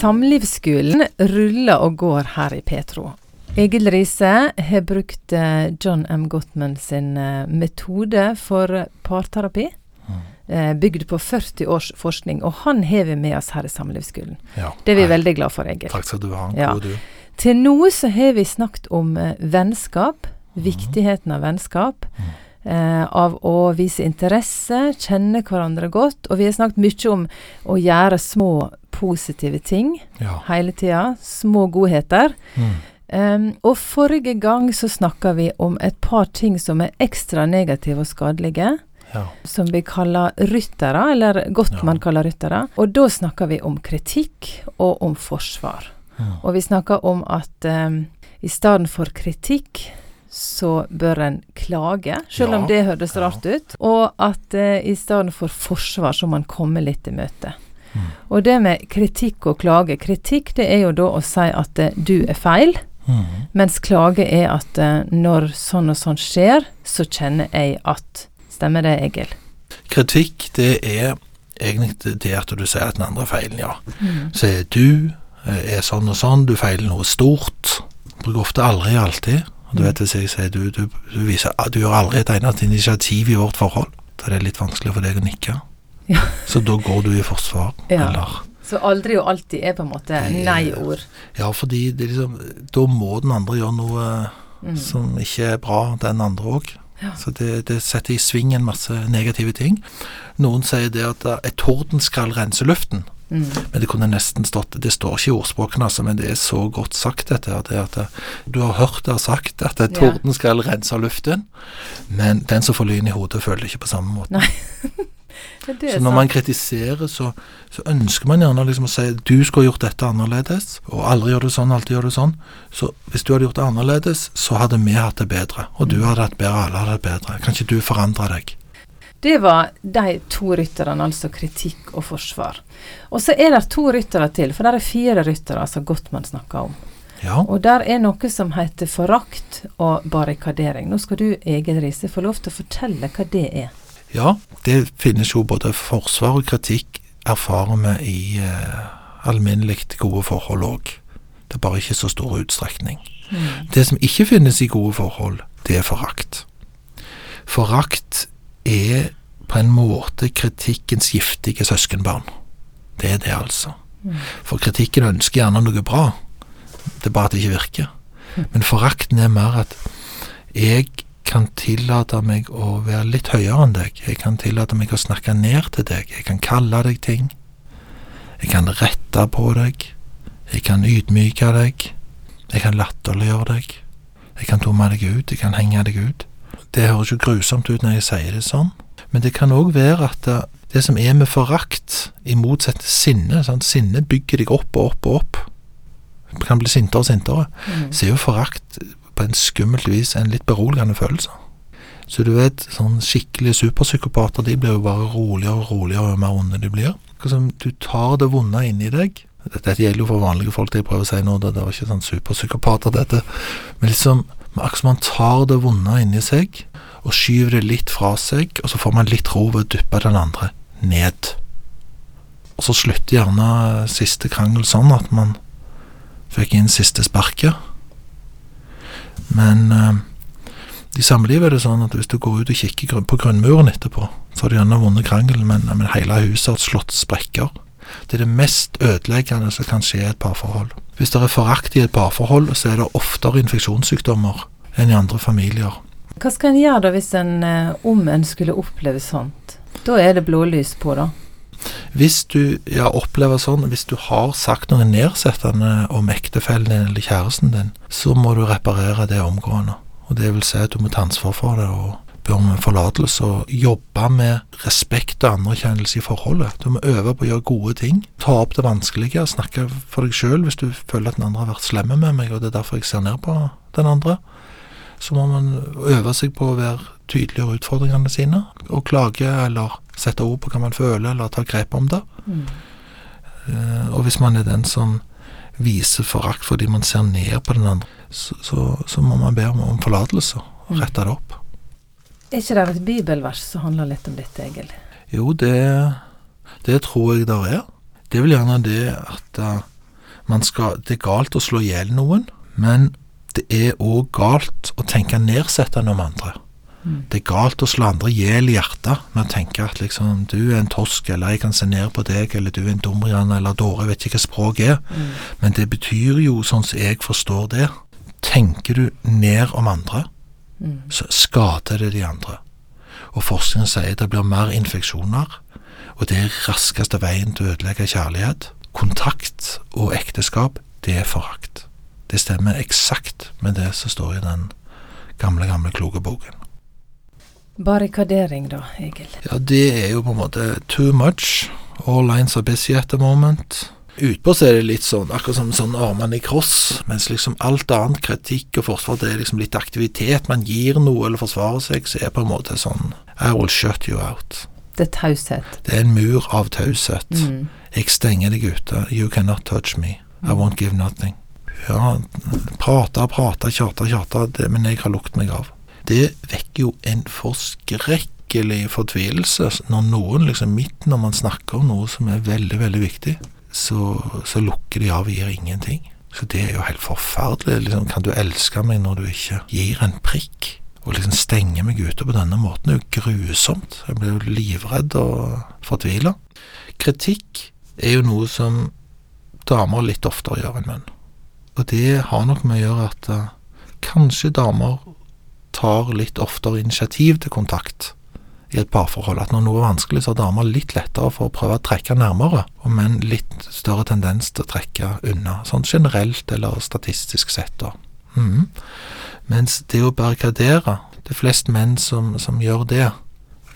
Samlivsskolen ruller og går her i Petro. Egil Riise har brukt eh, John M. Gottman sin eh, metode for parterapi, eh, bygd på 40 års forskning, og han har vi med oss her i Samlivsskolen. Ja. Det er vi Nei, veldig glad for, Egil. Takk skal du ha. Ja. Du. Til nå så har vi snakket om vennskap, viktigheten av vennskap. Mhm. Eh, av å vise interesse, kjenne hverandre godt. Og vi har snakket mye om å gjøre små positive ting Ja. hele tida. Små godheter. Mm. Em, og forrige gang så snakka vi om et par ting som er ekstra negative og skadelige. ja. Som vi kaller ryttere, eller godt Ja. man kaller ryttere. Og da snakker vi om kritikk og om forsvar. Mm. Og vi snakker om at um, i stedet for kritikk, så bør en klage, selv om det høres ja. rart ut. Og at eh, i stedet for forsvar, så må man komme litt i møte. Mm. Og det med kritikk og klage Kritikk det er jo da å si at eh, du er feil, Mm. mens klage er at eh, når sånn og sånn skjer, så kjenner jeg at Stemmer det, Egil? Kritikk, det er egentlig det- at du sier at den andre feilen, ja. Mm. Så er du eh, er sånn og sånn, du feiler noe stort. Bruker ofte aldri alltid. Og du vet hvis jeg sier du, du, du viser Du gjør aldri et eneste initiativ i vårt forhold. da er det litt vanskelig for deg å nikke. Ja. Så da går du i forsvar. Ja. Eller Så aldri og alltid er på en måte nei-ord. Ja, fordi det liksom Da må den andre gjøre noe Mm. som ikke er bra, den andre òg. Ja. Så det, det setter i sving en masse negative ting. Noen sier det at et tordenskall renser luften. Mm. Men det kunne nesten stått Det står ikke i ordspråkene, altså, men det er så godt sagt, dette. Det at det, du har hørt det sagt at et Ja. torden skal rense luften, men den som får lyn i hodet, føler det ikke på samme måte. Nei. Så når man kritiserer, så, så ønsker man gjerne liksom å si du skulle gjort dette annerledes, og aldri gjør det sånn, alltid gjør det sånn. Så hvis du hadde gjort det annerledes, så hadde vi hatt det bedre. Og du Mm. hadde hatt bedre, alle hadde hatt bedre. Kan ikke du forandre deg? Det var de to rytterne, altså kritikk og forsvar. Og så er det to ryttere til, for det er fire ryttere som Gottmann snakker om. Ja. Og der er noe som heter forakt og barrikadering. Nå skal du, Egil Riise, få lov til å fortelle hva det er. Ja, det finnes jo både forsvar og kritikk erfarer vi i eh, alminnelig gode forhold òg. Det er bare ikke så stor utstrekning. Det som ikke finnes i gode forhold, det er forakt. Forakt er på en måte kritikkens giftige søskenbarn. Det er det, altså. Mm. For kritikken ønsker gjerne noe bra, det er bare at det ikke virker. Men forakten er mer at jeg kan tillate meg å være litt høyere enn deg. Jeg kan tillate meg å snakke ned til deg. Jeg kan kalle deg ting. Jeg kan rette på deg. Jeg kan ydmyke deg. Jeg kan latterliggjøre deg. Jeg kan tomme deg ut. Jeg kan henge deg ut. Det høres jo grusomt ut når jeg sier det sånn, men det kan òg være at det, det som er med forakt, i motsetning til sinne sant? Sinne bygger deg opp og opp og opp. Du kan bli sintere og sintere. Mm. Så er jo forakt på en skummelt vis en litt beroligende følelse. Så du vet, sånn skikkelige superpsykopater, de blir jo bare roligere og roligere jo mer onde de blir. Du tar det vonde inni deg. Dette gjelder jo for vanlige folk, det jeg prøver å si nå, det, var ikke sånn superpsykopater, dette. Men liksom, akkurat som man tar det vonde inni seg, og skyver det litt fra seg, og så får man litt ro ved å dyppe den andre ned. Og så slutter gjerne siste krangel sånn at man fikk inn siste sparket. Men eh, i samlivet er det sånn at hvis du går ut og kikker på grunnmuren etterpå, så har du gjerne vunnet krangelen, men, men hele huset har slått sprekker. Det er det mest ødeleggende som kan skje i et parforhold. Hvis det er forakt i et parforhold, så er det oftere infeksjonssykdommer enn i andre familier. Hva skal en gjøre da hvis en, eh, om en skulle oppleve sånt? Da er det blålys på, da. Hvis du ja, opplever sånn, hvis du har sagt noe nedsettende om ektefellen din eller kjæresten din, så må du reparere det omgående. Og det vil si at du må ta ansvar for det og be om forlatelse og jobbe med respekt og anerkjennelse i forholdet. Du må øve på å gjøre gode ting. Ta opp det vanskelige. Snakke for deg sjøl hvis du føler at den andre har vært slemme med meg, og det er derfor jeg ser ned på den andre. Så må man øve seg på å være tydelig utfordringene sine, og klage eller sette ord på hva man føler, eller ta grep om det. Mm. Eh, og hvis man er den som viser forakt fordi man ser ned på den andre, så, så, så må man be om, om forlatelse og Mm. rette det opp. Er ikke det et bibelvers som handler litt om dette, Egil? Jo, det, det tror jeg der er. Det er vel gjerne det at uh, Man skal, det er galt å slå i hjel noen, men det er òg galt å tenke nedsettende om andre. Det er galt å slå andre i hjel i hjertet med å tenke at liksom du er en tosk, eller jeg kan se ned på deg, eller du er en dumrian eller dåre, jeg vet ikke hva språk er. Mm. Men det betyr jo, sånn som jeg forstår det, tenker du ned om andre, Mm. så skader det de andre. Og forskningen sier det blir mer infeksjoner, og det er raskeste veien til å ødelegge kjærlighet. Kontakt og ekteskap, det er forakt. Det stemmer eksakt med det som står i den gamle, gamle kloke boken. Barrikadering, da, Egil. Ja, det er jo på en måte too much. All lines are busy at the moment. Utpå så er det litt sånn, akkurat som sånn armene i kross, mens liksom alt annet, kritikk og forsvar, det er liksom litt aktivitet. Man gir noe eller forsvarer seg, så er på en måte sånn I will shut you out. Det er taushet. Det er en mur av taushet. Mm. Jeg stenger deg ute. You cannot touch me. I won't give nothing. Ja, prate, prate, tjate, tjate, men jeg har lukt meg av. Det vekker jo en forskrekkelig fortvilelse når noen liksom midt når man snakker om noe som er veldig, veldig viktig, så, så lukker de av og gir ingenting. Så det er jo helt forferdelig. Liksom, kan du elske meg når du ikke gir en prikk? Og liksom stenge meg ute på denne måten er jo grusomt. Jeg blir jo livredd og fortvila. Kritikk er jo noe som damer litt oftere gjør enn menn. Og det har nok med å gjøre at eh, kanskje damer tar litt oftere initiativ til kontakt i et parforhold. At når noe er vanskelig, så har damer litt lettere for å prøve å trekke nærmere, og menn litt større tendens til å trekke unna. Sånn generelt eller statistisk sett, da. Mm. Mens det å barrikadere Det er flest menn som, som gjør det.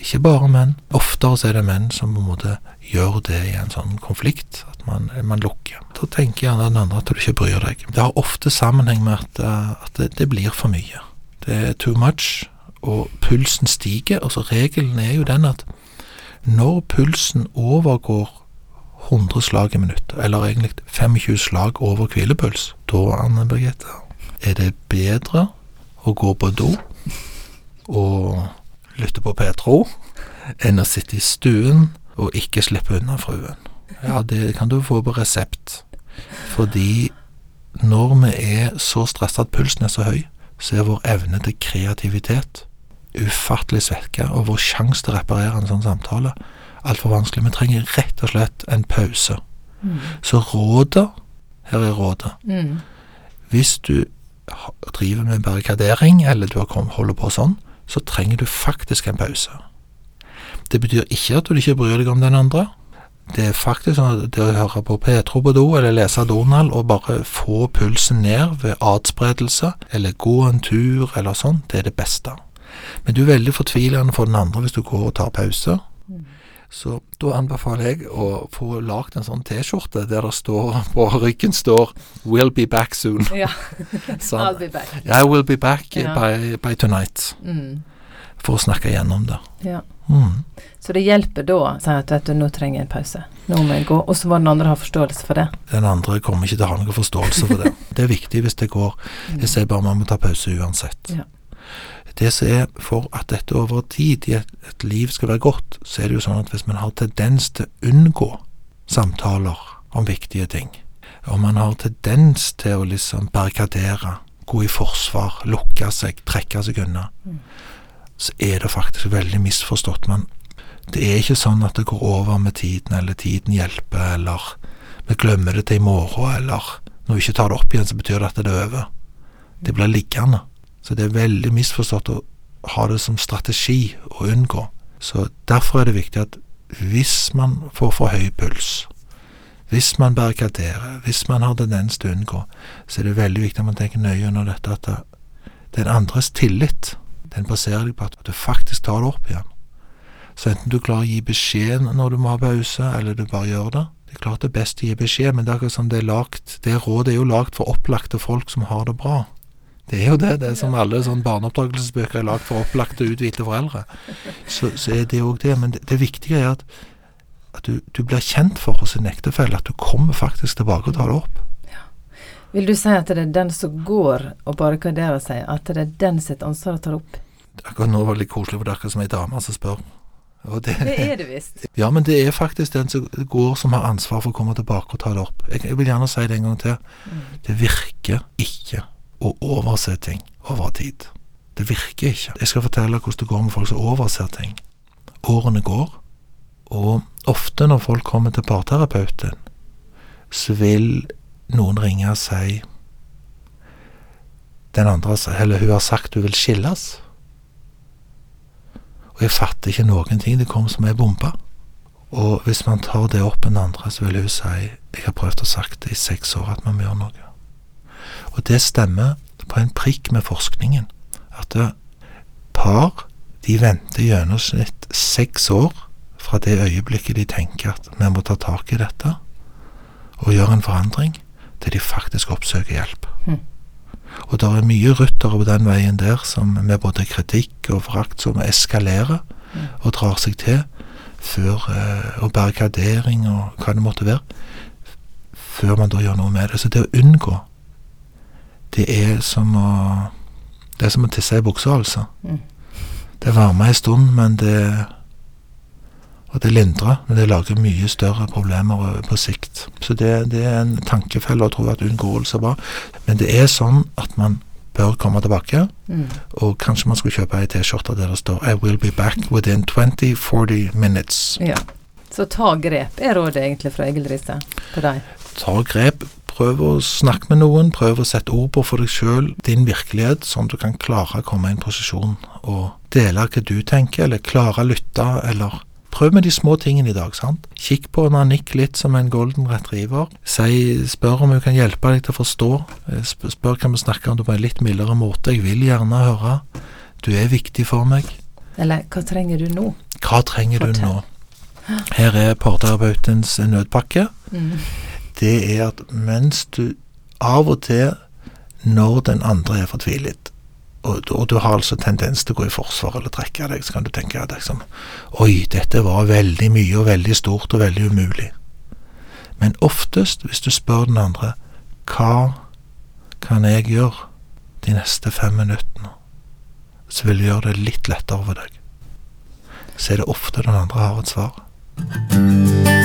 Ikke bare menn. Oftere så er det menn som på en måte gjør det i en sånn konflikt. At man, man lukker. Da tenker gjerne den andre at du ikke bryr deg. Det har ofte sammenheng med at, eh, at det, det blir for mye. Det er too much, og pulsen stiger. Altså, regelen er jo den at når pulsen overgår 100 slag i minuttet, eller egentlig 25 slag over hvilepuls, da, Anne Birgitte, er det bedre å gå på do og lytte på Petro enn å sitte i stuen og ikke slippe unna fruen. Ja, det kan du få på resept. Fordi når vi er så stressa at pulsen er så høy, så er vår evne til kreativitet ufattelig svekka, og vår sjanse til å reparere en sånn samtale altfor vanskelig. Vi trenger rett og slett en pause. Mm. Så rådet Her er rådet. Mm. Hvis du driver med barrikadering, eller du holder på sånn, så trenger du faktisk en pause. Det betyr ikke at du ikke bryr deg om den andre. Det er faktisk sånn at det å høre på Petro på do, eller lese Donald, og bare få pulsen ned ved adspredelse, eller gå en tur, eller sånn, det er det beste. Men du er veldig fortvilende for den andre hvis du går og tar pause. Så da anbefaler jeg å få lagd en sånn T-skjorte der det står på ryggen står 'Will be back soon'. Ja. Sånn. I'll be back. I will be back Ja. by, by tonight. Mm. For å snakke gjennom det. Ja. Mm. Så det hjelper da å si at vet du, nå trenger jeg en pause. Nå må jeg gå. Og så må den andre ha forståelse for det. Den andre kommer ikke til å ha noen forståelse for det. Det er viktig hvis det går. Jeg sier bare man må ta pause uansett. Ja. Det som er for at dette over tid i et, et liv skal være godt, så er det jo sånn at hvis man har tendens til å unngå samtaler om viktige ting, og man har tendens til å liksom barrikadere, gå i forsvar, lukke seg, trekke seg unna, Mm. Så er det faktisk veldig misforstått. Men det er ikke sånn at det går over med tiden, eller tiden hjelper, eller vi glemmer det til i morgen, eller når vi ikke tar det opp igjen, så betyr det at det er over. Det blir liggende. Så det er veldig misforstått å ha det som strategi å unngå. Så derfor er det viktig at hvis man får for høy puls, hvis man barrikaderer, hvis man har tendens til å unngå, så er det veldig viktig at man tenker nøye under dette at det- den andres tillit, den baserer deg på at du faktisk tar det opp igjen. Så enten du klarer å gi beskjed når du må ha pause, eller du bare gjør det. Det er klart det er best å gi beskjed, men det er akkurat som det er lagt, det rådet er jo lagt for opplagte folk som har det bra. Det er jo det. Det er som alle sånne barneoppdragelsesbøker er lagd for opplagte, uthvilte foreldre. Så, så er det òg det. Men det, det viktige er at, at du, du blir kjent for hos en ektefelle, at du kommer faktisk tilbake og tar det opp. Vil du si at det er den som går og barrikaderer seg, at det er den sitt ansvar å ta det opp? Akkurat nå var det litt koselig, for det er akkurat som ei dame som spør det, Det er det visst. ja, men det er faktisk den som går som har ansvar for å komme tilbake og ta det opp. Jeg, jeg vil gjerne si det en gang til. Mm. Det virker ikke å overse ting over tid. Det virker ikke. Jeg skal fortelle hvordan det går med folk som overser ting. Årene går, og ofte når folk kommer til parterapeuten, så vil noen ringe og si den andre, eller hun har sagt hun vil skilles. Og jeg fatter ikke noen ting. Det kom som ei bombe. Og hvis man tar det opp den andre, så vil hun si jeg har prøvd å sagt det i seks år at man må gjøre noe. Og det stemmer på en prikk med forskningen. At par de venter gjennomsnitt seks år fra det øyeblikket de tenker at vi må ta tak i dette og gjøre en forandring, til de faktisk oppsøker hjelp. Mhm. Og det er mye ryttere på den veien der som med både kritikk og forakt som eskalerer Mm. og drar seg til før eh, Og barrikadering og hva det måtte være. Før man da gjør noe med det. Så det å unngå, det er som å Det er som å tisse i buksa, altså. Mm. Det varmer en stund, men det Og det lindrer, men det lager mye større problemer på sikt. Så det, det er en tankefelle å tro at unngåelse bra. Men det er sånn at man bør komme tilbake, Mm. og kanskje man skulle kjøpe ei T-skjorte der det står 'I will be back within 20-40 minutes'. Ja. Så ta grep er rådet egentlig fra Egil Riise til deg. Ta grep, prøv å snakke med noen, prøv å sette ord på for deg sjøl din virkelighet, sånn at du kan klare å komme i en posisjon og dele hva du tenker, eller klare å lytte, eller Prøv med de små tingene i dag. sant? Kikk på Nanik litt som en golden retriever. Si, spør om hun kan hjelpe deg til å forstå. Eh, sp- Spør kan vi snakke om det på en litt mildere måte. Jeg vil gjerne høre. Du er viktig for meg. Eller hva trenger du nå? Hva trenger du nå? Her er parterapeutens nødpakke. Mm. Det er at mens du av og til, når den andre er fortvilet, og, og du har altså tendens til å gå i forsvar eller trekke deg, så kan du tenke at liksom, Oi, dette var veldig mye og veldig stort og veldig umulig. Men oftest, hvis du spør den andre hva kan jeg gjøre de neste fem minuttene, så vil det gjøre det litt lettere for deg. Så er det ofte den andre har et svar.